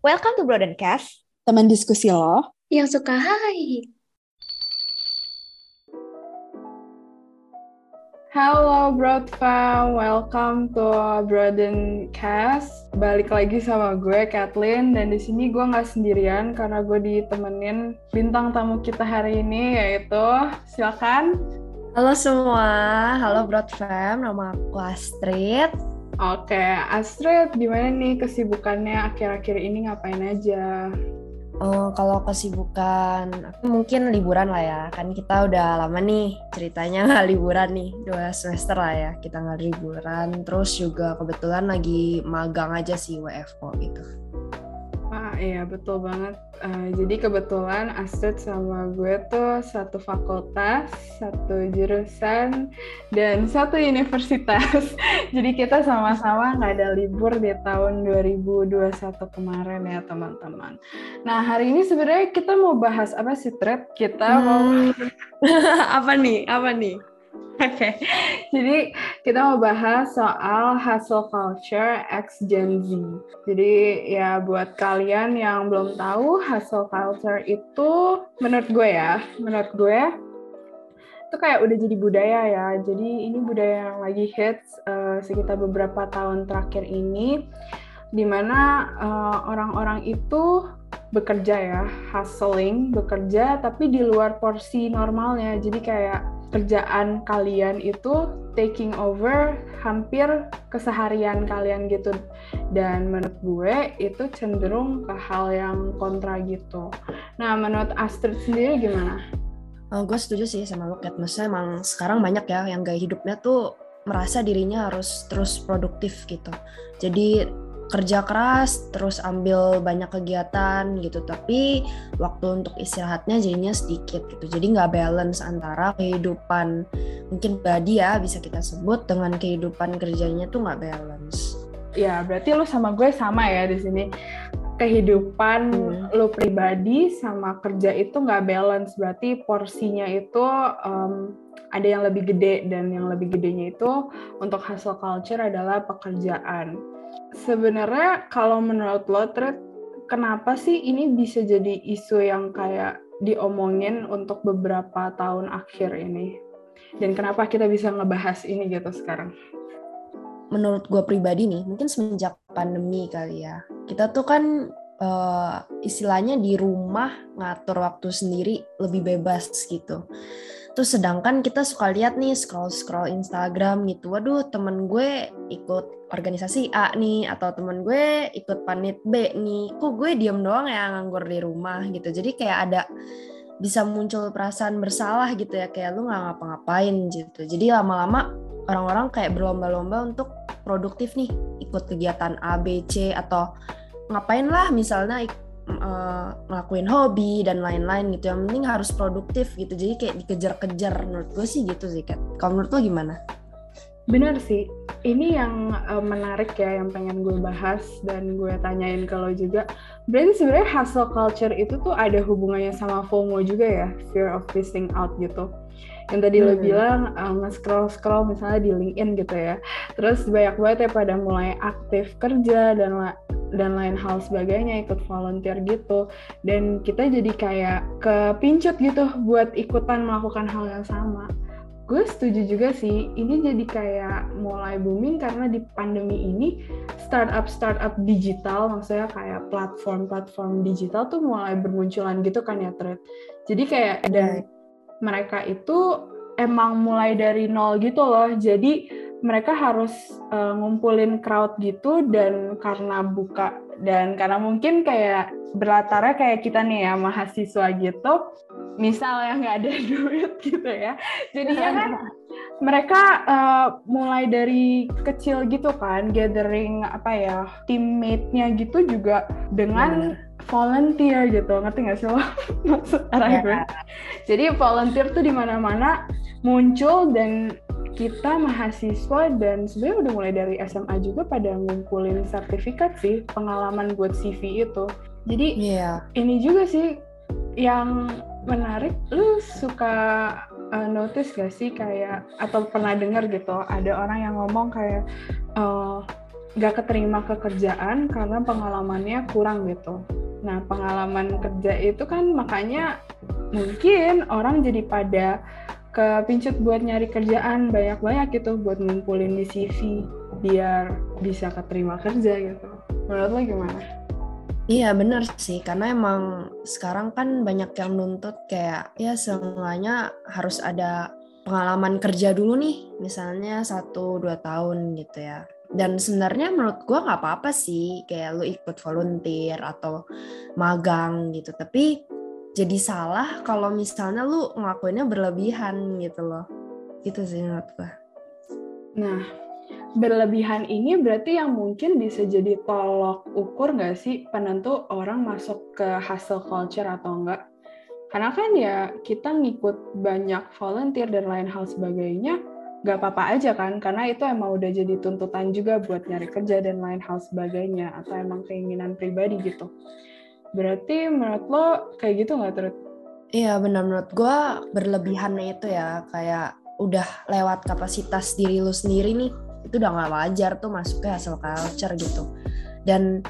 Welcome to Broadencast, teman diskusi lo yang suka hai. Halo Broad Fam, welcome to Broadencast. Balik lagi sama gue Kathleen dan di sini gue nggak sendirian karena gue ditemenin bintang tamu kita hari ini yaitu silakan. Halo semua, halo Broad Fam, nama aku Astrid. Oke, Astrid, gimana nih kesibukannya akhir-akhir ini ngapain aja? Uh, kalau kesibukan, mungkin liburan lah ya. Kan kita udah lama nih ceritanya nggak liburan nih, dua semester lah ya kita nggak liburan. Terus juga kebetulan lagi magang aja sih WFO gitu. Iya betul banget. Uh, jadi kebetulan Astrid sama gue tuh satu fakultas, satu jurusan, dan satu universitas. jadi kita sama-sama nggak ada libur di tahun 2021 kemarin ya teman-teman. Nah hari ini sebenarnya kita mau bahas apa sih Tred? Kita hmm. mau apa nih? Apa nih? Oke, okay. jadi kita mau bahas soal hustle culture X Gen Z. Jadi ya buat kalian yang belum tahu hustle culture itu menurut gue ya, menurut gue itu kayak udah jadi budaya ya. Jadi ini budaya yang lagi hits uh, sekitar beberapa tahun terakhir ini, di mana uh, orang-orang itu bekerja ya, hustling, bekerja tapi di luar porsi normalnya. Jadi kayak kerjaan kalian itu taking over hampir keseharian kalian gitu dan menurut gue itu cenderung ke hal yang kontra gitu. Nah menurut Astrid sendiri gimana? Oh, gue setuju sih sama lo Kat. Maksudnya emang sekarang banyak ya yang gaya hidupnya tuh merasa dirinya harus terus produktif gitu. Jadi kerja keras terus ambil banyak kegiatan gitu. Tapi waktu untuk istirahatnya jadinya sedikit gitu. Jadi nggak balance antara kehidupan mungkin pribadi ya bisa kita sebut dengan kehidupan kerjanya tuh nggak balance. Ya berarti lu sama gue sama ya di sini. Kehidupan hmm. lu pribadi sama kerja itu nggak balance. Berarti porsinya itu um, ada yang lebih gede dan yang lebih gedenya itu untuk hustle culture adalah pekerjaan sebenarnya kalau menurut lo, Tret, kenapa sih ini bisa jadi isu yang kayak diomongin untuk beberapa tahun akhir ini? Dan kenapa kita bisa ngebahas ini gitu sekarang? Menurut gue pribadi nih, mungkin semenjak pandemi kali ya. Kita tuh kan uh, istilahnya di rumah ngatur waktu sendiri lebih bebas gitu. Terus sedangkan kita suka lihat nih scroll-scroll Instagram gitu. Waduh, temen gue ikut organisasi A nih atau temen gue ikut panit B nih. Kok gue diem doang ya nganggur di rumah gitu. Jadi kayak ada bisa muncul perasaan bersalah gitu ya kayak lu nggak ngapa-ngapain gitu. Jadi lama-lama orang-orang kayak berlomba-lomba untuk produktif nih, ikut kegiatan A, B, C atau ngapain lah misalnya uh, ngelakuin hobi dan lain-lain gitu yang penting harus produktif gitu. Jadi kayak dikejar-kejar. Menurut gue sih gitu sih Kat. Kalau menurut lo gimana? Bener sih, ini yang uh, menarik ya yang pengen gue bahas dan gue tanyain ke lo juga. Berarti sebenarnya hustle culture itu tuh ada hubungannya sama FOMO juga ya, fear of missing out gitu. Yang tadi hmm. lo bilang uh, nge-scroll scroll misalnya di LinkedIn gitu ya. Terus banyak banget ya pada mulai aktif kerja dan dan lain hal sebagainya ikut volunteer gitu. Dan kita jadi kayak kepincut gitu buat ikutan melakukan hal yang sama. Gue setuju juga sih ini jadi kayak mulai booming karena di pandemi ini startup startup digital maksudnya kayak platform-platform digital tuh mulai bermunculan gitu kan ya thread jadi kayak dan mereka itu emang mulai dari nol gitu loh. Jadi mereka harus uh, ngumpulin crowd gitu dan karena buka dan karena mungkin kayak berlatarnya kayak kita nih ya mahasiswa gitu misal yang nggak ada duit gitu ya. Jadi ya kan mereka uh, mulai dari kecil gitu kan gathering apa ya teammate-nya gitu juga dengan Bener. volunteer gitu. Ngerti nggak sih lo? Maksud arah yeah. gue. Jadi volunteer tuh di mana-mana muncul dan kita mahasiswa dan sebenarnya udah mulai dari SMA juga pada ngumpulin sertifikat sih pengalaman buat CV itu jadi yeah. ini juga sih yang menarik lu suka uh, notice gak sih kayak atau pernah dengar gitu ada orang yang ngomong kayak uh, nggak keterima ke kerjaan karena pengalamannya kurang gitu. Nah, pengalaman kerja itu kan makanya mungkin orang jadi pada kepincut buat nyari kerjaan banyak-banyak gitu buat ngumpulin di CV biar bisa keterima kerja gitu. Menurut lo gimana? Iya bener sih, karena emang sekarang kan banyak yang nuntut kayak ya semuanya harus ada pengalaman kerja dulu nih, misalnya satu dua tahun gitu ya. Dan sebenarnya menurut gue nggak apa-apa sih, kayak lu ikut volunteer atau magang gitu. Tapi jadi salah kalau misalnya lu ngelakuinnya berlebihan gitu loh. Gitu sih menurut gue. Nah, berlebihan ini berarti yang mungkin bisa jadi tolok ukur nggak sih penentu orang masuk ke hustle culture atau enggak? Karena kan ya kita ngikut banyak volunteer dan lain hal sebagainya, nggak apa-apa aja kan, karena itu emang udah jadi tuntutan juga buat nyari kerja dan lain hal sebagainya, atau emang keinginan pribadi gitu. Berarti menurut lo kayak gitu nggak terus? Iya benar. Menurut gue berlebihannya itu ya. Kayak udah lewat kapasitas diri lu sendiri nih itu udah gak wajar tuh masuk ke hasil culture gitu. Dan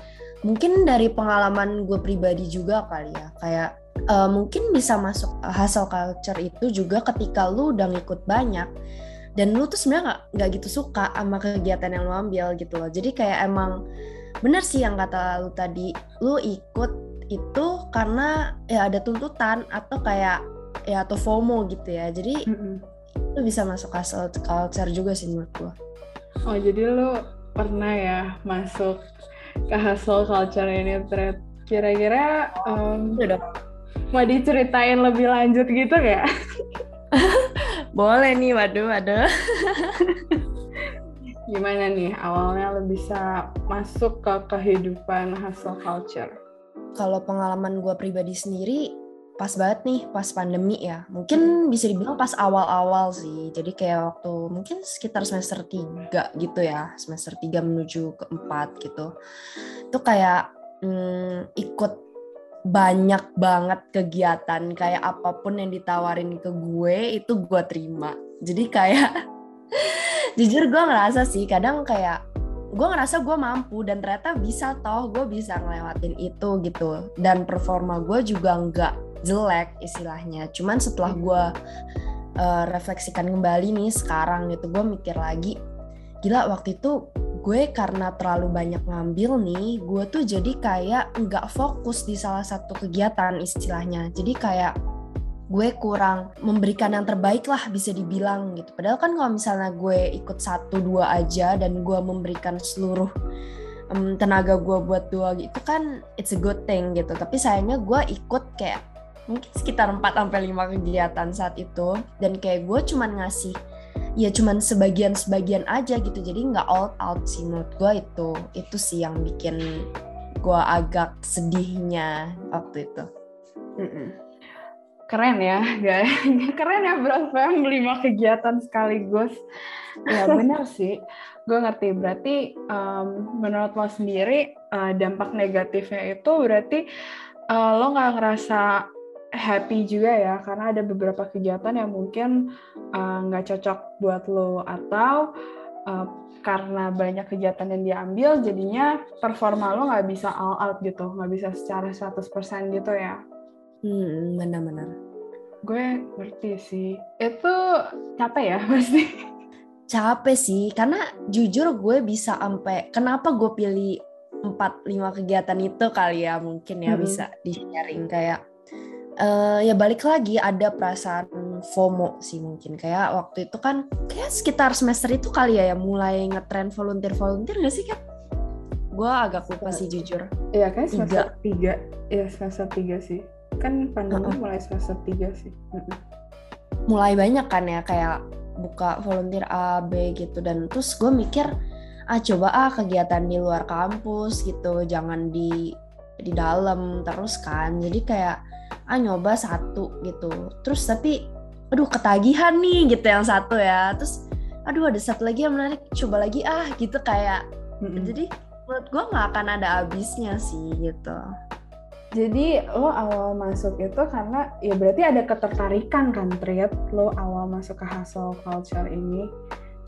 mungkin dari pengalaman gue pribadi juga kali ya. Kayak uh, mungkin bisa masuk hasil culture itu juga ketika lu udah ngikut banyak dan lu tuh sebenarnya nggak gitu suka sama kegiatan yang lu ambil gitu loh. Jadi kayak emang bener sih yang kata lu tadi lu ikut itu karena ya ada tuntutan atau kayak ya atau FOMO gitu ya jadi mm -hmm. lu bisa masuk hasil culture juga sih menurut gue Oh jadi lu pernah ya masuk ke hustle culture ini thread. Kira-kira um, mau diceritain lebih lanjut gitu gak? Boleh nih, waduh, waduh. Gimana nih awalnya lo bisa masuk ke kehidupan hustle culture? Kalau pengalaman gue pribadi sendiri, pas banget nih pas pandemi ya. Mungkin bisa dibilang pas awal-awal sih. Jadi kayak waktu mungkin sekitar semester 3 gitu ya. Semester 3 menuju ke 4 gitu. Itu kayak hmm, ikut banyak banget kegiatan. Kayak apa pun yang ditawarin ke gue itu gue terima. Jadi kayak jujur gue ngerasa sih kadang kayak gue ngerasa gue mampu dan ternyata bisa toh gue bisa ngelewatin itu gitu. Dan performa gue juga nggak jelek istilahnya. Cuman setelah gue uh, refleksikan kembali nih sekarang gitu gue mikir lagi gila waktu itu gue karena terlalu banyak ngambil nih gue tuh jadi kayak nggak fokus di salah satu kegiatan istilahnya. Jadi kayak gue kurang memberikan yang terbaik lah bisa dibilang gitu. Padahal kan kalau misalnya gue ikut satu dua aja dan gue memberikan seluruh um, tenaga gue buat dua gitu kan it's a good thing gitu. Tapi sayangnya gue ikut kayak mungkin sekitar 4 sampai 5 kegiatan saat itu dan kayak gue cuman ngasih ya cuman sebagian-sebagian aja gitu. Jadi nggak all out sih menurut gue itu itu sih yang bikin gue agak sedihnya waktu itu keren ya guys keren ya bro. Fam lima kegiatan sekaligus. Ya benar sih. Gue ngerti. Berarti um, menurut lo sendiri uh, dampak negatifnya itu berarti uh, lo nggak ngerasa happy juga ya? Karena ada beberapa kegiatan yang mungkin uh, nggak uh, cocok buat lo. Atau uh, karena banyak kegiatan yang diambil jadinya performa lo nggak bisa all out gitu. Nggak bisa secara 100% gitu ya? Hmm benar-benar gue ngerti sih itu capek ya pasti capek sih karena jujur gue bisa sampai kenapa gue pilih empat lima kegiatan itu kali ya mungkin ya hmm. bisa di sharing kayak uh, ya balik lagi ada perasaan FOMO sih mungkin kayak waktu itu kan kayak sekitar semester itu kali ya yang mulai ngetren volunteer volunteer gak sih kan? Gue agak lupa sih jujur. Iya kan semester tiga, iya semester tiga sih. Kan pandemi uh -uh. mulai semester tiga sih. Mulai banyak kan ya kayak buka volunteer A, B gitu. Dan terus gue mikir ah coba ah kegiatan di luar kampus gitu jangan di di dalam terus kan. Jadi kayak ah nyoba satu gitu. Terus tapi aduh ketagihan nih gitu yang satu ya. Terus aduh ada satu lagi yang menarik coba lagi ah gitu kayak. Mm-hmm. jadi menurut gue nggak akan ada habisnya sih gitu jadi lo awal masuk itu karena ya berarti ada ketertarikan kan Triet lo awal masuk ke hustle culture ini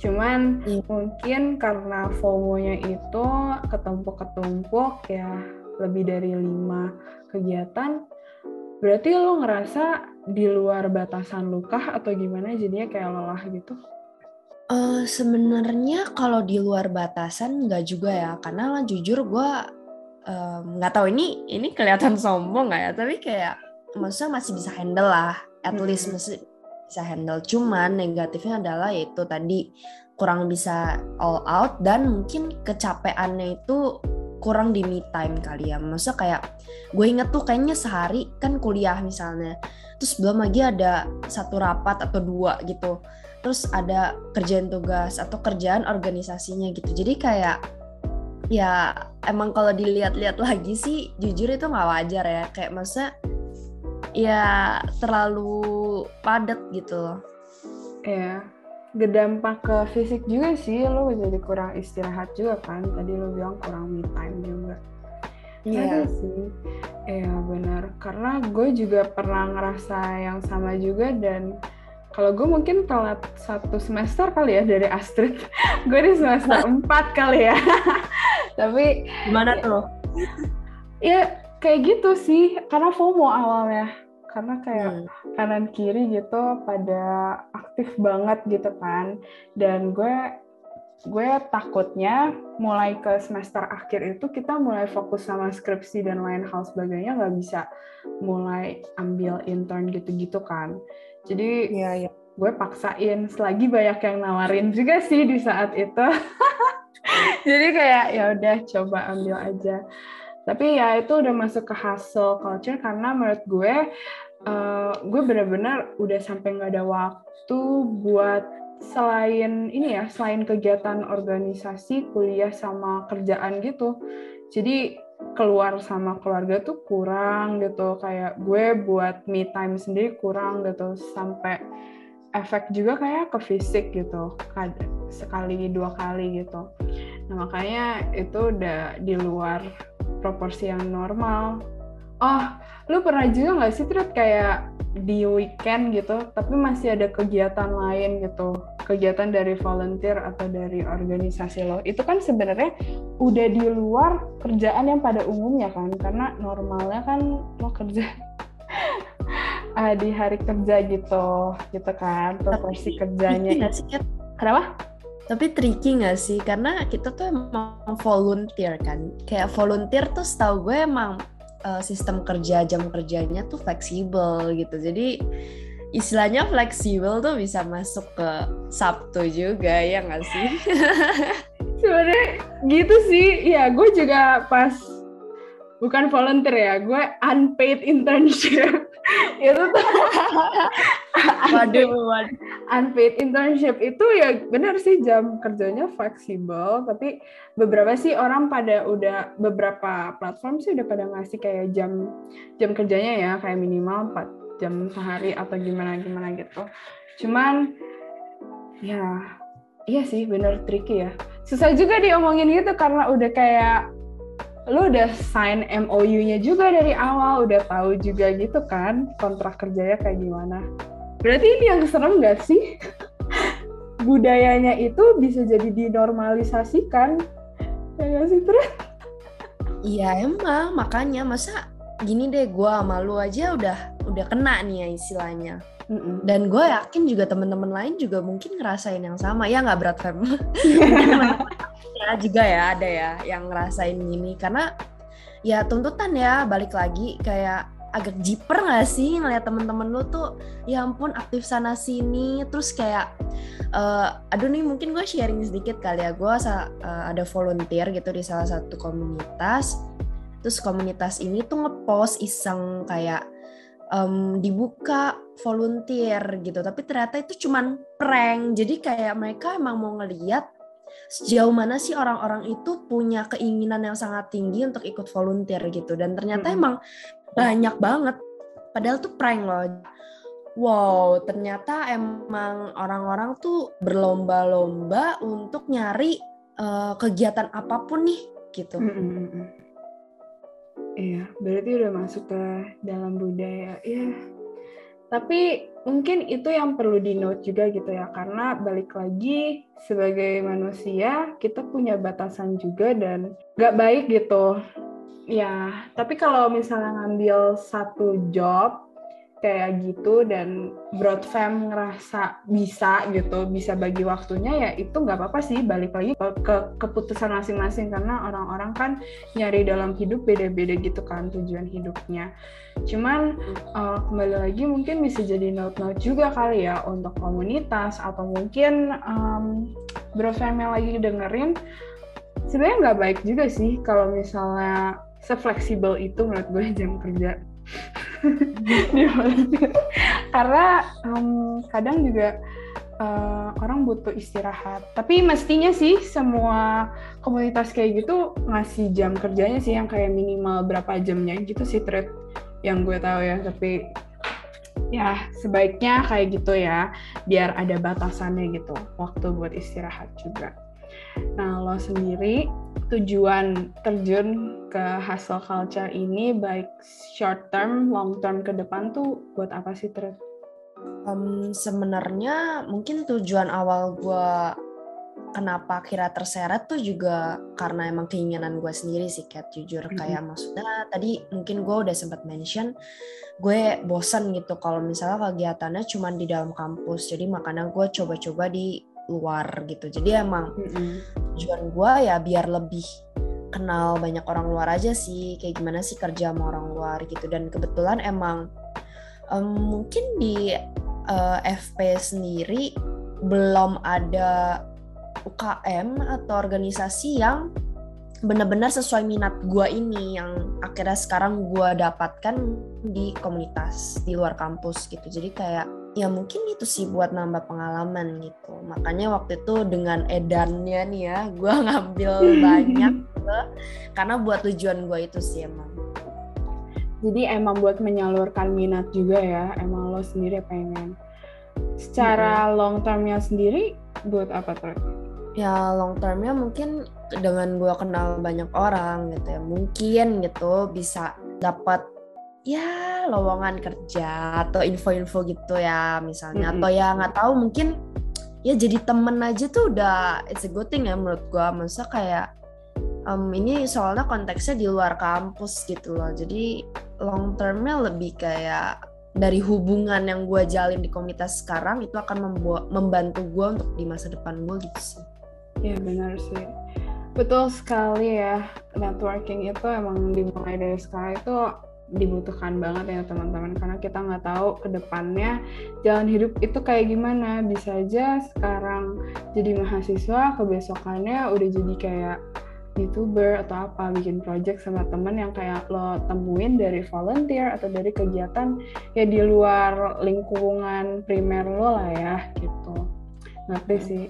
Cuman yeah. mungkin karena FOMO-nya itu ketumpuk-ketumpuk ya lebih dari lima kegiatan, berarti lo ngerasa di luar batasan lu kah atau gimana jadinya kayak lelah gitu? Uh, Sebenarnya kalau di luar batasan nggak juga ya, karena jujur gue nggak um, tahu ini ini kelihatan sombong nggak ya, tapi kayak maksudnya masih bisa handle lah, at hmm. least masih bisa handle. Cuman negatifnya adalah yaitu tadi kurang bisa all out dan mungkin kecapeannya itu kurang di me time kali ya. Maksudnya kayak gue inget tuh kayaknya sehari kan kuliah misalnya, terus belum lagi ada satu rapat atau dua gitu terus ada kerjaan tugas atau kerjaan organisasinya gitu jadi kayak ya emang kalau dilihat-lihat lagi sih jujur itu nggak wajar ya. Kayak masa ya terlalu padat gitu. Loh ya berdampak ke fisik juga sih lo jadi kurang istirahat juga kan. Tadi lo bilang kurang me time juga. Iya. Sih, iya benar. Karena gue juga pernah ngerasa yang sama juga dan kalau gue mungkin telat satu semester kali ya dari Astrid. gue di semester empat kali ya. Tapi gimana tuh? Ya kayak gitu sih, karena FOMO awalnya. Karena kayak hmm. kanan kiri gitu pada aktif banget gitu kan. Dan gue gue takutnya mulai ke semester akhir itu kita mulai fokus sama skripsi dan lain hal sebagainya nggak bisa mulai ambil intern gitu-gitu kan jadi ya, ya. gue paksain selagi banyak yang nawarin juga sih di saat itu. Jadi kayak ya udah coba ambil aja. Tapi ya itu udah masuk ke hustle culture karena menurut gue uh, gue benar-benar udah sampai nggak ada waktu buat selain ini ya selain kegiatan organisasi kuliah sama kerjaan gitu jadi keluar sama keluarga tuh kurang gitu. Kayak gue buat me time sendiri kurang gitu. Sampai efek juga kayak ke fisik gitu. Sekali dua kali gitu. Nah makanya itu udah di luar proporsi yang normal oh lu pernah juga nggak sih Trit kayak di weekend gitu tapi masih ada kegiatan lain gitu? Kegiatan dari volunteer atau dari organisasi lo? Itu kan sebenarnya udah di luar kerjaan yang pada umumnya kan karena normalnya kan lo kerja uh, di hari kerja gitu gitu kan proporsi kerjanya. sih, kenapa? Tapi tricky nggak sih? Karena kita tuh emang volunteer kan. Kayak volunteer tuh setahu gue emang uh, sistem kerja jam kerjanya tuh fleksibel gitu. Jadi istilahnya fleksibel tuh bisa masuk ke Sabtu juga ya nggak sih? Sebenarnya gitu sih, ya gue juga pas bukan volunteer ya, gue unpaid internship itu tuh. Waduh, unpaid internship itu ya benar sih jam kerjanya fleksibel tapi beberapa sih orang pada udah beberapa platform sih udah pada ngasih kayak jam jam kerjanya ya kayak minimal 4 jam sehari atau gimana gimana gitu. Cuman ya iya sih bener tricky ya. Susah juga diomongin gitu karena udah kayak lu udah sign MOU-nya juga dari awal udah tahu juga gitu kan kontrak kerjanya kayak gimana. Berarti ini yang serem gak sih? Budayanya itu bisa jadi dinormalisasikan. Ya gak sih terus Iya emang. Makanya masa gini deh gue sama lu aja udah udah kena nih ya istilahnya. Mm-mm. dan gue yakin juga temen-temen lain juga mungkin ngerasain yang sama. Ya nggak berat fem ya juga ya ada ya yang ngerasain gini. Karena ya tuntutan ya balik lagi kayak agak jiper gak sih ngeliat temen-temen lu tuh ya ampun aktif sana sini. Terus kayak uh, aduh nih mungkin gue sharing sedikit kali ya. Gue uh, ada volunteer gitu di salah satu komunitas. Terus komunitas ini tuh ngepost iseng kayak um, dibuka volunteer gitu. Tapi ternyata itu cuman prank. Jadi kayak mereka emang mau ngeliat sejauh mana sih orang-orang itu punya keinginan yang sangat tinggi untuk ikut volunteer gitu dan ternyata hmm. emang banyak banget padahal tuh prank loh wow ternyata emang orang-orang tuh berlomba-lomba untuk nyari uh, kegiatan apa pun nih gitu. -hmm. Iya, berarti udah masuk ke dalam budaya. Ya, Tapi mungkin itu yang perlu di note juga gitu ya, karena balik lagi sebagai manusia kita punya batasan juga dan gak baik gitu. Ya, tapi kalau misalnya ngambil satu job kayak gitu dan Broadfam ngerasa bisa gitu bisa bagi waktunya ya itu nggak apa-apa sih balik lagi ke, ke keputusan masing-masing. Karena orang-orang kan nyari dalam hidup beda-beda gitu kan tujuan hidupnya. Cuman uh, kembali lagi mungkin bisa jadi note-note juga kali ya untuk komunitas atau mungkin um, Broadfam yang lagi dengerin. Sebenarnya nggak baik juga sih kalau misalnya sefleksibel itu menurut gue jam kerja karena um, kadang juga uh, orang butuh istirahat. Tapi mestinya sih semua komunitas kayak gitu ngasih jam kerjanya sih yang kayak minimal berapa jamnya gitu sih thread yang gue tahu ya. Tapi ya sebaiknya kayak gitu ya biar ada batasannya gitu waktu buat istirahat juga. Nah lo sendiri tujuan terjun ke hustle culture ini baik short term, long term ke depan tuh buat apa sih Tret? Um, Sebenarnya mungkin tujuan awal gue kenapa kira terseret tuh juga karena emang keinginan gue sendiri sih Kat jujur mm-hmm. kayak maksudnya tadi mungkin gue udah sempat mention gue bosan gitu kalau misalnya kegiatannya cuma di dalam kampus jadi makanya gue coba-coba di luar gitu jadi emang mm-hmm. Tujuan gue ya biar lebih kenal banyak orang luar aja sih kayak gimana sih kerja sama orang luar gitu. Dan kebetulan emang um, mungkin di uh, eh, FP sendiri belum ada UKM atau organisasi yang benar-benar sesuai minat gue ini yang akhirnya sekarang gue dapatkan di komunitas di luar kampus gitu. Jadi kayak ya mungkin itu sih buat nambah pengalaman gitu. Makanya waktu itu dengan edannya nih ya gue ngambil banyak gitu, karena buat tujuan gue itu sih emang. Jadi emang buat menyalurkan minat juga ya emang lo sendiri pengen. Secara hmm. long termnya sendiri buat apa tuh? Ya long termnya mungkin dengan gue kenal banyak orang gitu ya mungkin gitu bisa dapat ya lowongan kerja atau info-info gitu ya misalnya mm -hmm. atau ya nggak tahu mungkin ya jadi temen aja tuh udah it's a good thing ya menurut gua masa kayak um, ini soalnya konteksnya di luar kampus gitu loh jadi long termnya lebih kayak dari hubungan yang gue jalin di komunitas sekarang itu akan membantu gue untuk di masa depan gue gitu sih. Ya benar sih. Betul sekali ya. Networking itu emang dimulai dari sekarang itu dibutuhkan banget ya teman-teman. Karena kita nggak tahu ke depannya jalan hidup itu kayak gimana. Bisa aja sekarang jadi mahasiswa kebesokannya udah jadi kayak youtuber atau apa bikin project sama temen yang kayak lo temuin dari volunteer atau dari kegiatan ya di luar lingkungan primer lo lah ya gitu. Ngerti sih?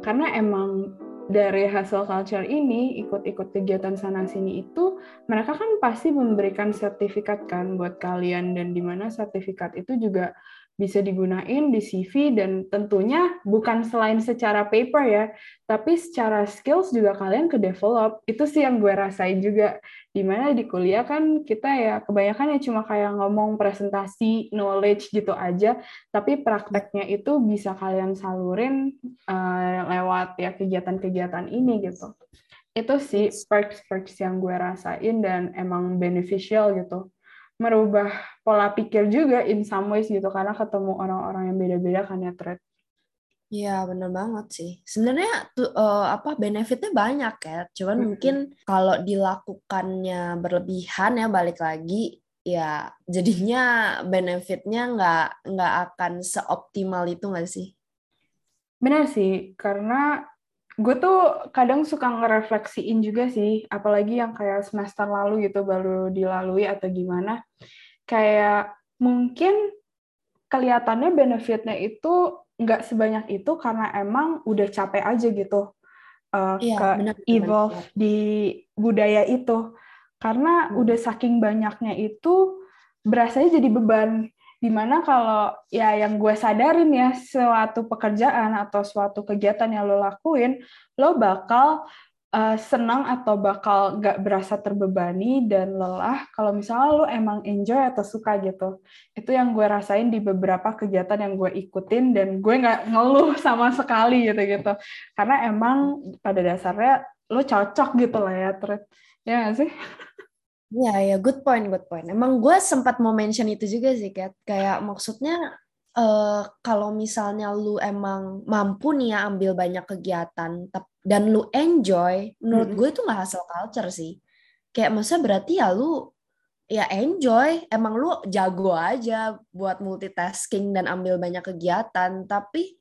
Karena emang dari hasil culture ini ikut-ikut kegiatan sana sini itu mereka kan pasti memberikan sertifikat kan buat kalian dan di mana sertifikat itu juga bisa digunain di CV dan tentunya bukan selain secara paper ya, tapi secara skills juga kalian ke develop. Itu sih yang gue rasain juga. Di mana di kuliah kan kita ya kebanyakan ya cuma kayak ngomong presentasi, knowledge gitu aja, tapi prakteknya itu bisa kalian salurin uh, lewat ya kegiatan-kegiatan ini gitu. Itu sih perks-perks yang gue rasain dan emang beneficial gitu merubah pola pikir juga in some ways gitu karena ketemu orang-orang yang beda-beda kan ya thread. Iya bener banget sih. Sebenarnya uh, apa benefitnya banyak ya. Cuman hmm. mungkin kalau dilakukannya berlebihan ya balik lagi ya jadinya benefitnya nggak nggak akan seoptimal itu nggak sih? Benar sih karena gue tuh kadang suka ngerefleksiin juga sih, apalagi yang kayak semester lalu gitu baru dilalui atau gimana. Kayak mungkin kelihatannya benefitnya itu nggak sebanyak itu karena emang udah capek aja gitu uh, iya, ke bener, evolve bener. di budaya itu. Karena hmm. udah saking banyaknya itu berasanya jadi beban di mana kalau ya yang gue sadarin ya suatu pekerjaan atau suatu kegiatan yang lo lakuin lo bakal uh, senang atau bakal gak berasa terbebani dan lelah kalau misalnya lo emang enjoy atau suka gitu. Itu yang gue rasain di beberapa kegiatan yang gue ikutin dan gue nggak ngeluh sama sekali gitu gitu. Karena emang pada dasarnya lo cocok gitu lah ya, Tret. Ya sih? Iya, ya good point, good point. Emang gue sempat mau mention itu juga sih, Kat. Kayak maksudnya uh, kalau misalnya lu emang mampu nih ya ambil banyak kegiatan dan lu enjoy, menurut gue itu nggak hasil culture sih. Kayak maksudnya berarti ya lu ya enjoy, emang lu jago aja buat multitasking dan ambil banyak kegiatan, tapi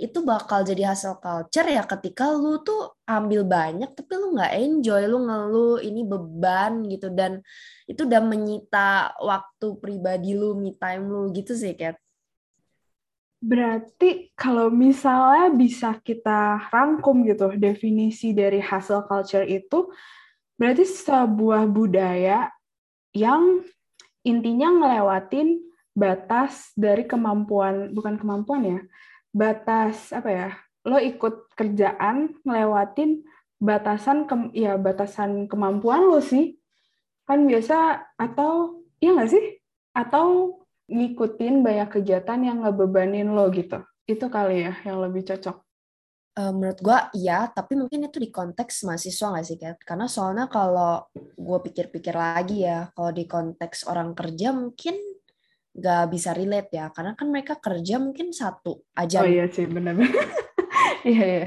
itu bakal jadi hasil culture ya ketika lu tuh ambil banyak tapi lu nggak enjoy lu ngeluh ini beban gitu dan itu udah menyita waktu pribadi lu me time lu gitu sih Kat. Berarti kalau misalnya bisa kita rangkum gitu definisi dari hustle culture itu berarti sebuah budaya yang intinya ngelewatin batas dari kemampuan bukan kemampuan ya batas apa ya lo ikut kerjaan ngelewatin batasan ke, ya batasan kemampuan lo sih kan biasa atau iya nggak sih atau ngikutin banyak kegiatan yang ngebebanin lo gitu. Itu kali ya yang lebih cocok. Uh, menurut gue iya, tapi mungkin itu di konteks mahasiswa nggak sih, Kat? Karena soalnya kalau gue pikir-pikir lagi ya, kalau di konteks orang kerja mungkin nggak bisa relate ya, karena kan mereka kerja mungkin satu aja. Oh iya sih, benar. iya, iya.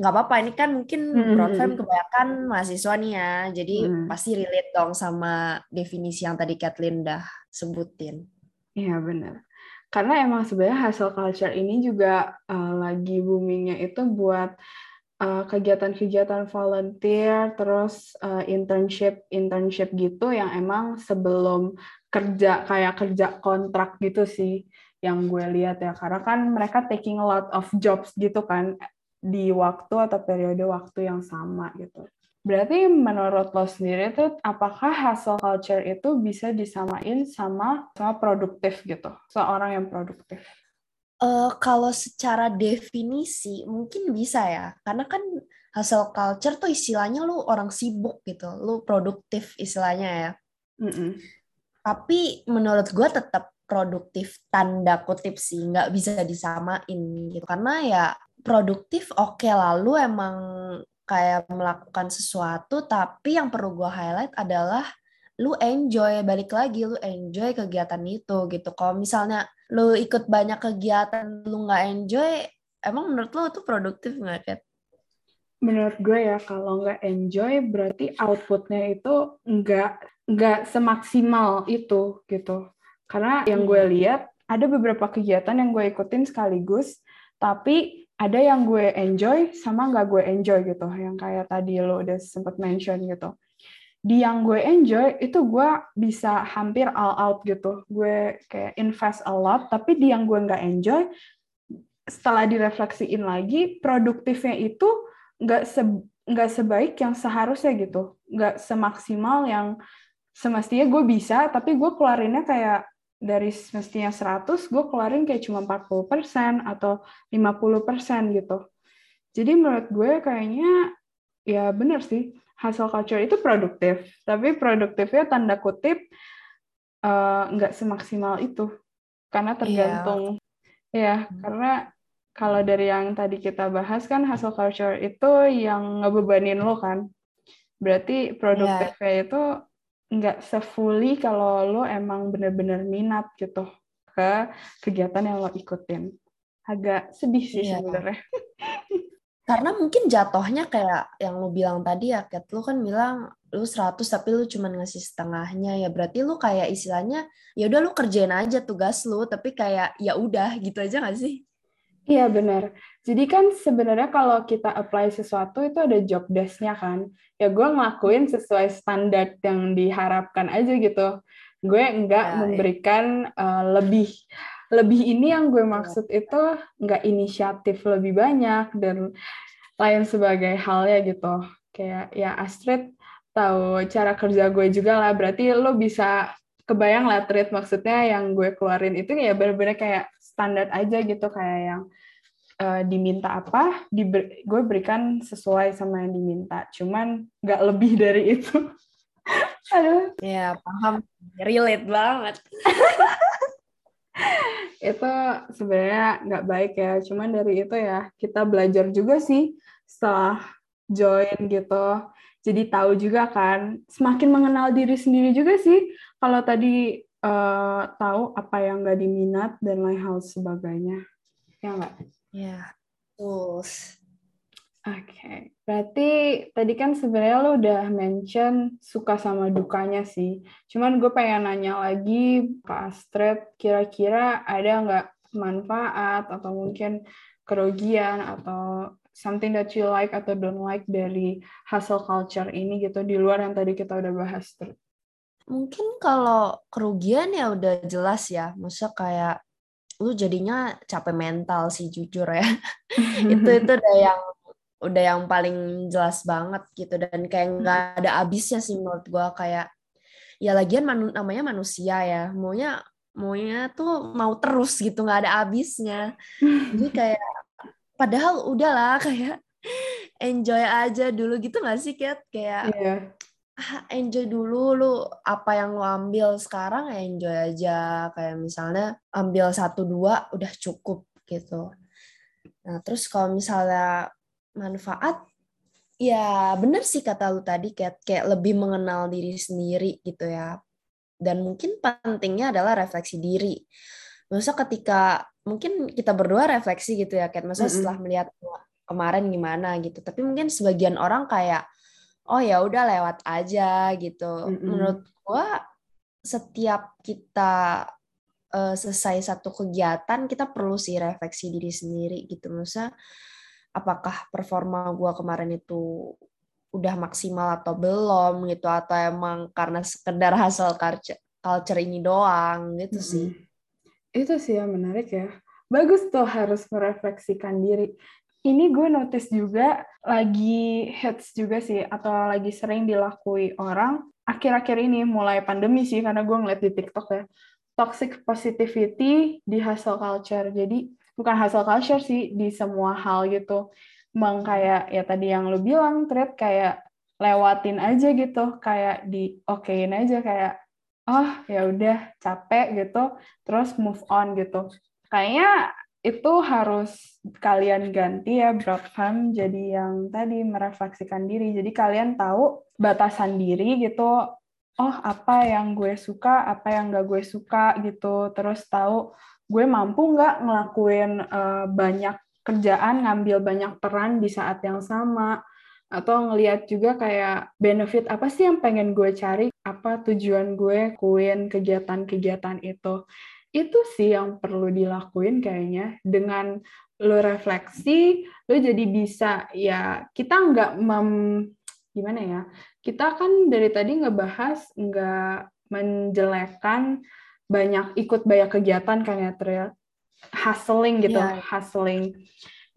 Nggak apa-apa, ini kan mungkin hmm. broadframe kebanyakan mahasiswa nih ya, jadi hmm. pasti relate dong sama definisi yang tadi Kathleen dah sebutin. Iya benar. Karena emang sebenarnya hasil culture ini juga uh, lagi boomingnya itu buat kegiatan kegiatan-kegiatan volunteer, terus uh, internship internship gitu yang emang sebelum kerja kayak kerja kontrak gitu sih yang gue lihat ya karena kan mereka taking a lot of jobs gitu kan di waktu atau periode waktu yang sama gitu. Berarti menurut lo sendiri tuh apakah hustle culture itu bisa disamain sama sama produktif gitu, seorang yang produktif? Uh, kalau secara definisi mungkin bisa ya, karena kan hustle culture tuh istilahnya lu orang sibuk gitu, lu produktif istilahnya ya. Mm -mm. Tapi menurut gue tetap produktif tanda kutip sih, nggak bisa disamain gitu, karena ya produktif oke okay, lalu emang kayak melakukan sesuatu tapi yang perlu gue highlight adalah lu enjoy balik lagi lu enjoy kegiatan itu gitu kalau misalnya lu ikut banyak kegiatan lu nggak enjoy emang menurut lu itu produktif nggak Kat? Menurut gue ya kalau nggak enjoy berarti outputnya itu nggak nggak semaksimal itu gitu. Karena yang gue hmm. lihat ada beberapa kegiatan yang gue ikutin sekaligus tapi ada yang gue enjoy sama nggak gue enjoy gitu. Yang kayak tadi lo udah sempat mention gitu. Di yang gue enjoy itu gue bisa hampir all out gitu. Gue kayak invest a lot tapi di yang gue nggak enjoy setelah direfleksiin lagi produktifnya itu nggak se nggak sebaik yang seharusnya gitu nggak semaksimal yang semestinya gue bisa tapi gue keluarinnya kayak dari semestinya 100, gue keluarin kayak cuma 40% atau 50% gitu. Jadi menurut gue kayaknya ya bener sih, hasil culture itu produktif. Tapi produktifnya tanda kutip eh, nggak uh, semaksimal itu. Karena iya. tergantung. Yeah. Ya, karena kalau dari yang tadi kita bahas kan hasil culture itu yang ngebebanin lo kan. Berarti produktifnya yeah. itu nggak sefully kalau lo emang bener-bener minat gitu ke kegiatan yang lo ikutin. Agak sedih sih iya. sebenarnya. Karena mungkin jatuhnya kayak yang lo bilang tadi ya, Kat. Lo kan bilang lu 100 tapi lu cuma ngasih setengahnya ya berarti lu kayak istilahnya ya udah lu kerjain aja tugas lu tapi kayak ya udah gitu aja gak sih? Iya benar. Jadi kan sebenarnya kalau kita apply sesuatu itu ada job desk-nya kan. Ya gue ngelakuin sesuai standar yang diharapkan aja gitu. Gue enggak ya, memberikan ya. Uh, lebih lebih ini yang gue maksud ya. itu enggak inisiatif lebih banyak dan lain sebagai halnya gitu. Kayak ya Astrid tahu cara kerja gue juga lah. Berarti lo bisa kebayang lah treat maksudnya yang gue keluarin itu ya benar-benar kayak standar aja gitu kayak yang uh, diminta apa, diber, gue berikan sesuai sama yang diminta. Cuman nggak lebih dari itu. Aduh. Ya, paham. Relate banget. itu sebenarnya nggak baik ya. Cuman dari itu ya, kita belajar juga sih setelah join gitu. Jadi tahu juga kan, semakin mengenal diri sendiri juga sih. Kalau tadi uh, tahu apa yang nggak diminat dan lain hal sebagainya. Ya nggak? Ya, terus. Oke, okay. berarti tadi kan sebenarnya lo udah mention suka sama dukanya sih. Cuman gue pengen nanya lagi, Pak Astrid, kira-kira ada nggak manfaat atau mungkin kerugian atau something that you like atau don't like dari hustle culture ini gitu di luar yang tadi kita udah bahas terus? Mungkin kalau kerugian ya udah jelas ya, maksudnya kayak lu jadinya capek mental sih jujur ya. itu itu udah yang udah yang paling jelas banget gitu. Dan kayak nggak ada habisnya sih menurut gue kayak ya lagian manu, namanya manusia ya. Maunya maunya tuh mau terus gitu. Nggak ada habisnya. Jadi kayak padahal udahlah kayak enjoy aja dulu gitu nggak sih Kat? Kayak yeah. Ah, enjoy dulu lu apa yang lu ambil sekarang ya enjoy aja. Kayak misalnya ambil satu dua udah cukup gitu. Nah terus kalau misalnya manfaat ya bener sih kata lu tadi kayak kayak lebih mengenal diri sendiri gitu ya. Dan mungkin pentingnya adalah refleksi diri. Masa ketika mungkin kita berdua refleksi gitu ya kayak masa mm -hmm. setelah melihat kemarin gimana gitu. Tapi mungkin sebagian orang kayak oh ya udah lewat aja gitu. Mm -hmm. menurut gua setiap kita uh, selesai satu kegiatan kita perlu sih refleksi diri sendiri gitu. Masa apakah performa gue kemarin itu udah maksimal atau belum gitu? Atau emang karena sekedar hasil culture, culture ini doang gitu mm -hmm. sih. Itu sih yang menarik ya. Bagus tuh harus merefleksikan diri ini gue notice juga lagi hits juga sih atau lagi sering dilakui orang akhir-akhir ini mulai pandemi sih karena gue ngeliat di TikTok ya. Toxic positivity di hustle culture. Jadi bukan hasil culture sih di semua hal gitu. Emang kayak ya tadi yang lu bilang trade kayak lewatin aja gitu kayak di okein aja kayak oh ya udah capek gitu. Terus move on gitu. Kayaknya itu harus kalian ganti ya Broadcom jadi yang tadi merefleksikan diri. Jadi kalian tahu batasan diri gitu. Oh apa yang gue suka apa yang gak gue suka gitu. Terus tahu gue mampu nggak ngelakuin uh, banyak kerjaan, ngambil banyak peran di saat yang sama, atau ngelihat juga kayak benefit apa sih yang pengen gue cari, apa tujuan gue kuin kegiatan-kegiatan itu. Itu sih yang perlu dilakuin kayaknya. Dengan lo refleksi, lo jadi bisa ya kita nggak mem gimana ya, kita kan dari tadi ngebahas nggak menjelekkan banyak ikut banyak kegiatan kan ya Trial hustling gitu yeah. hustling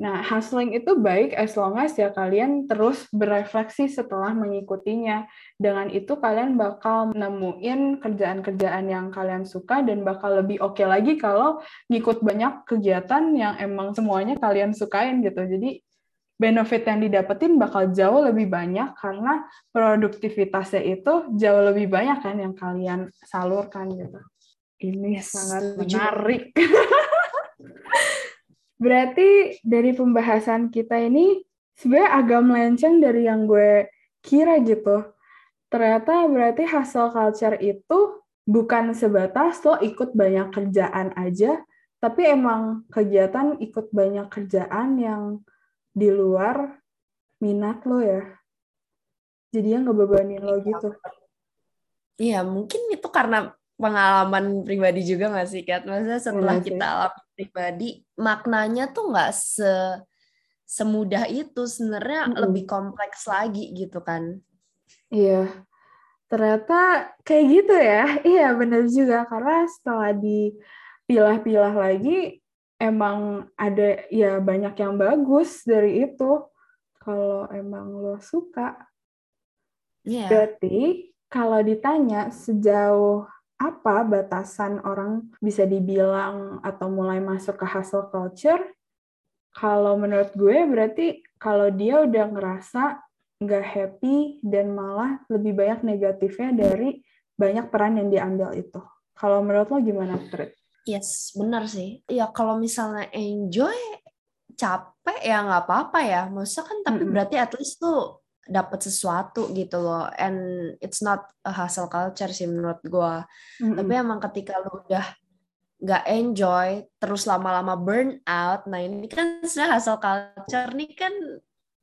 nah hustling itu baik as long as ya kalian terus berefleksi setelah mengikutinya dengan itu kalian bakal nemuin kerjaan-kerjaan yang kalian suka dan bakal lebih oke okay lagi kalau ngikut banyak kegiatan yang emang semuanya kalian sukain gitu jadi benefit yang didapetin bakal jauh lebih banyak karena produktivitasnya itu jauh lebih banyak kan yang kalian salurkan gitu. Ini yes, sangat menarik. Berarti dari pembahasan kita ini sebenarnya agak melenceng dari yang gue kira gitu. Ternyata berarti hasil culture itu bukan sebatas lo ikut banyak kerjaan aja, tapi emang kegiatan ikut banyak kerjaan yang di luar minat lo ya. Jadi yang ngebebanin lo gitu. Iya, mungkin itu karena pengalaman pribadi juga nggak sih Kat? Maksudnya setelah ya, kita alami pribadi maknanya tuh nggak se semudah itu sebenarnya hmm. lebih kompleks lagi gitu kan? Iya, ternyata kayak gitu ya. Iya benar juga karena setelah dipilah-pilah lagi emang ada ya banyak yang bagus dari itu kalau emang lo suka. Yeah. Berarti kalau ditanya sejauh apa batasan orang bisa dibilang atau mulai masuk ke hustle culture? Kalau menurut gue berarti kalau dia udah ngerasa nggak happy dan malah lebih banyak negatifnya dari banyak peran yang diambil itu. Kalau menurut lo gimana, Trit? Yes, benar sih. Ya kalau misalnya enjoy, capek ya nggak apa-apa ya. Maksudnya kan tapi mm -hmm. berarti at least tuh dapat sesuatu gitu loh. And it's not a hustle culture sih menurut gue. Mm -hmm. Tapi emang ketika lu udah nggak enjoy, terus lama-lama burn out, nah ini kan sudah hustle culture nih kan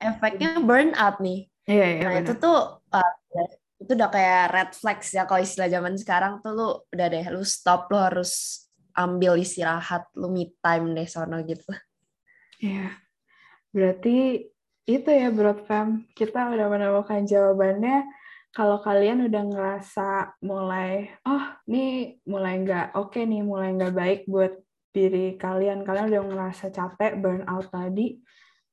efeknya burn out nih. Iya, iya, nah bener. itu tuh uh, itu udah kayak red flags ya kalau istilah zaman sekarang tuh lu udah deh lu stop lu harus ambil istirahat lu me time deh sono gitu Iya. Berarti itu ya Broad Fam, kita udah menemukan jawabannya kalau kalian udah ngerasa mulai, oh ini mulai nggak oke okay nih, mulai nggak baik buat diri kalian, kalian udah ngerasa capek, burn out tadi,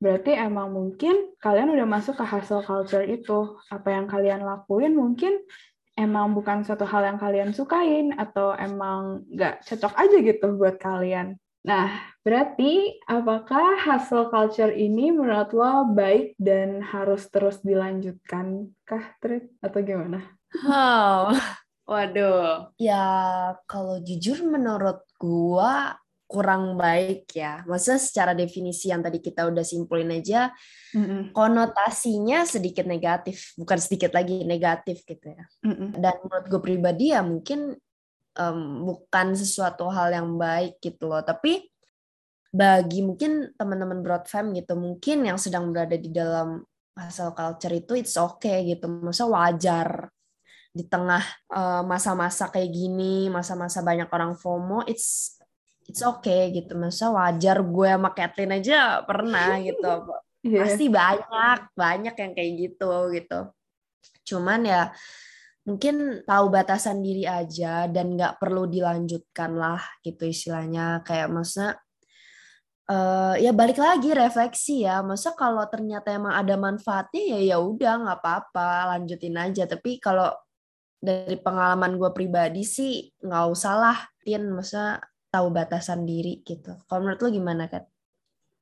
berarti emang mungkin kalian udah masuk ke hustle culture itu. Apa yang kalian lakuin mungkin emang bukan suatu hal yang kalian sukain atau emang nggak cocok aja gitu buat kalian. Nah, berarti apakah hustle culture ini menurut lo baik dan harus terus dilanjutkan kah, Trit? Atau gimana? Oh, waduh. Ya, kalau jujur menurut gua kurang baik ya. Maksudnya secara definisi yang tadi kita udah simpulin aja, mm-hmm. konotasinya sedikit negatif, bukan sedikit lagi negatif gitu ya. Mm-hmm. Dan menurut gue pribadi ya mungkin um, bukan sesuatu hal yang baik gitu loh. Tapi bagi mungkin teman-teman broadfam gitu, mungkin yang sedang berada di dalam hustle culture itu it's okay gitu. Masa wajar di tengah uh, masa-masa kayak gini, masa-masa banyak orang FOMO, it's it's okay gitu masa wajar gue sama Kathleen aja pernah gitu yeah. pasti banyak banyak yang kayak gitu gitu cuman ya mungkin tahu batasan diri aja dan nggak perlu dilanjutkan lah gitu istilahnya kayak masa uh, ya balik lagi refleksi ya masa kalau ternyata emang ada manfaatnya ya ya udah nggak apa-apa lanjutin aja tapi kalau dari pengalaman gue pribadi sih nggak usah lah tin masa tahu batasan diri gitu. Kalau menurut lo gimana kan?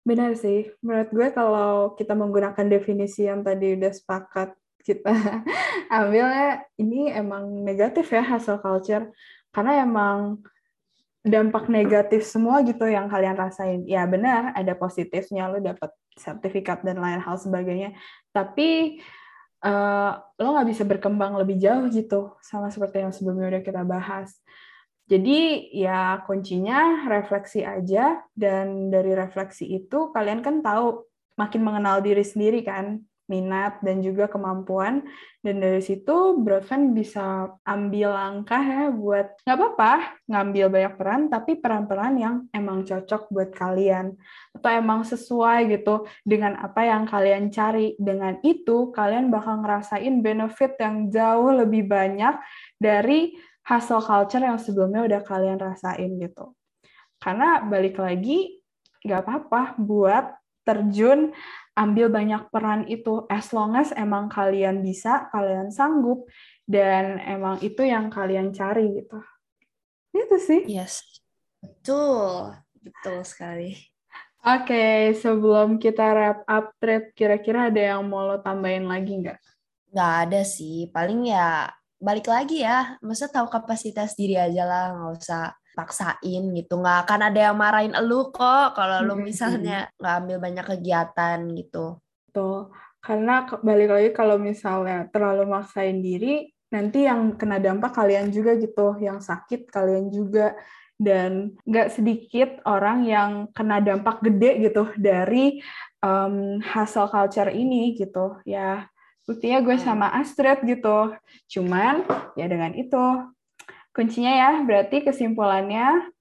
Benar sih. Menurut gue kalau kita menggunakan definisi yang tadi udah sepakat kita ambilnya ini emang negatif ya hasil culture karena emang dampak negatif semua gitu yang kalian rasain. Ya benar, ada positifnya lo dapat sertifikat dan lain hal sebagainya. Tapi uh, lo nggak bisa berkembang lebih jauh gitu sama seperti yang sebelumnya udah kita bahas. Jadi ya kuncinya refleksi aja dan dari refleksi itu kalian kan tahu makin mengenal diri sendiri kan minat dan juga kemampuan. Dan dari situ Broadfan bisa ambil langkah ya buat nggak apa-apa ngambil banyak peran tapi peran-peran yang emang cocok buat kalian. Atau emang sesuai gitu dengan apa yang kalian cari. Dengan itu kalian bakal ngerasain benefit yang jauh lebih banyak dari hustle culture yang sebelumnya udah kalian rasain gitu. Karena balik lagi, nggak apa-apa buat terjun ambil banyak peran itu as long as emang kalian bisa, kalian sanggup, dan emang itu yang kalian cari gitu. Itu sih. Yes, betul, betul sekali. Oke, okay, sebelum kita wrap up trade, kira-kira ada yang mau lo tambahin lagi nggak? Nggak ada sih, paling ya balik lagi ya, masa tahu kapasitas diri aja lah, nggak usah paksain gitu. Nggak akan ada yang marahin elu kok kalau lu misalnya nggak ambil banyak kegiatan gitu. Tuh, karena balik lagi kalau misalnya terlalu maksain diri, nanti yang kena dampak kalian juga gitu, yang sakit kalian juga dan nggak sedikit orang yang kena dampak gede gitu dari um, hustle culture ini gitu ya buktinya gue hmm. sama Astrid gitu. Cuman ya dengan itu kuncinya ya berarti kesimpulannya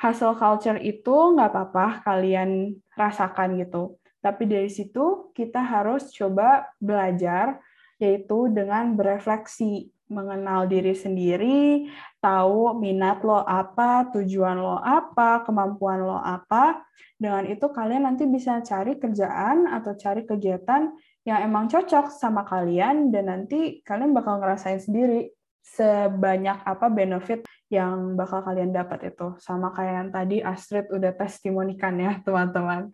hustle culture itu nggak apa-apa kalian rasakan gitu. Tapi dari situ kita harus coba belajar yaitu dengan berefleksi, mengenal diri sendiri, tahu minat lo apa, tujuan lo apa, kemampuan lo apa. Dengan itu kalian nanti bisa cari kerjaan atau cari kegiatan yang emang cocok sama kalian dan nanti kalian bakal ngerasain sendiri sebanyak apa benefit yang bakal kalian dapat itu. Sama kayak yang tadi Astrid udah testimonikan ya, teman-teman.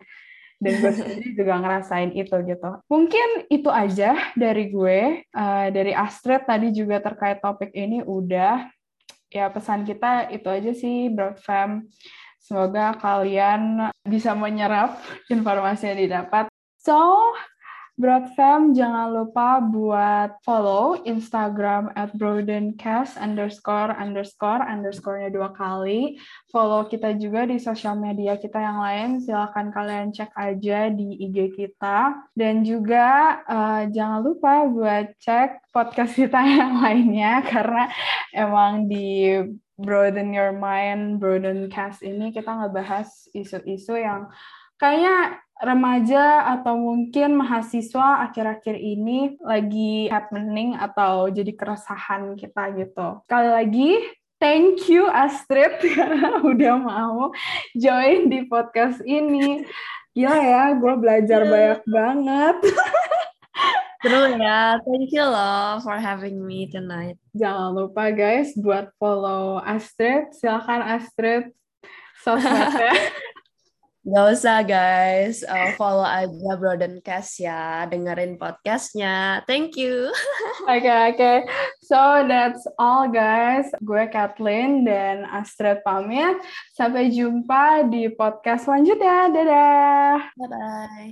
dan gue sendiri juga ngerasain itu gitu. Mungkin itu aja dari gue, uh, dari Astrid tadi juga terkait topik ini udah ya pesan kita itu aja sih Broad Fam. Semoga kalian bisa menyerap informasi yang didapat. So, Broadfam jangan lupa buat follow Instagram at broadencast underscore underscore underscore-nya dua kali. Follow kita juga di sosial media kita yang lain. Silahkan kalian cek aja di IG kita. Dan juga uh, jangan lupa buat cek podcast kita yang lainnya karena emang di Broaden Your Mind, Broaden Cast ini kita ngebahas isu-isu yang kayaknya remaja atau mungkin mahasiswa akhir-akhir ini lagi happening atau jadi keresahan kita gitu. Sekali lagi, thank you Astrid karena udah mau join di podcast ini. Gila ya, gue belajar iya. banyak banget. Seru ya, thank you loh for having me tonight. Jangan lupa guys buat follow Astrid. Silakan Astrid sosmednya. Gak usah guys, uh, follow aja Broadencast ya, dengerin podcastnya. Thank you. Oke okay, oke, okay. so that's all guys. Gue Kathleen dan Astrid pamit. Sampai jumpa di podcast selanjutnya. Dadah. Bye bye.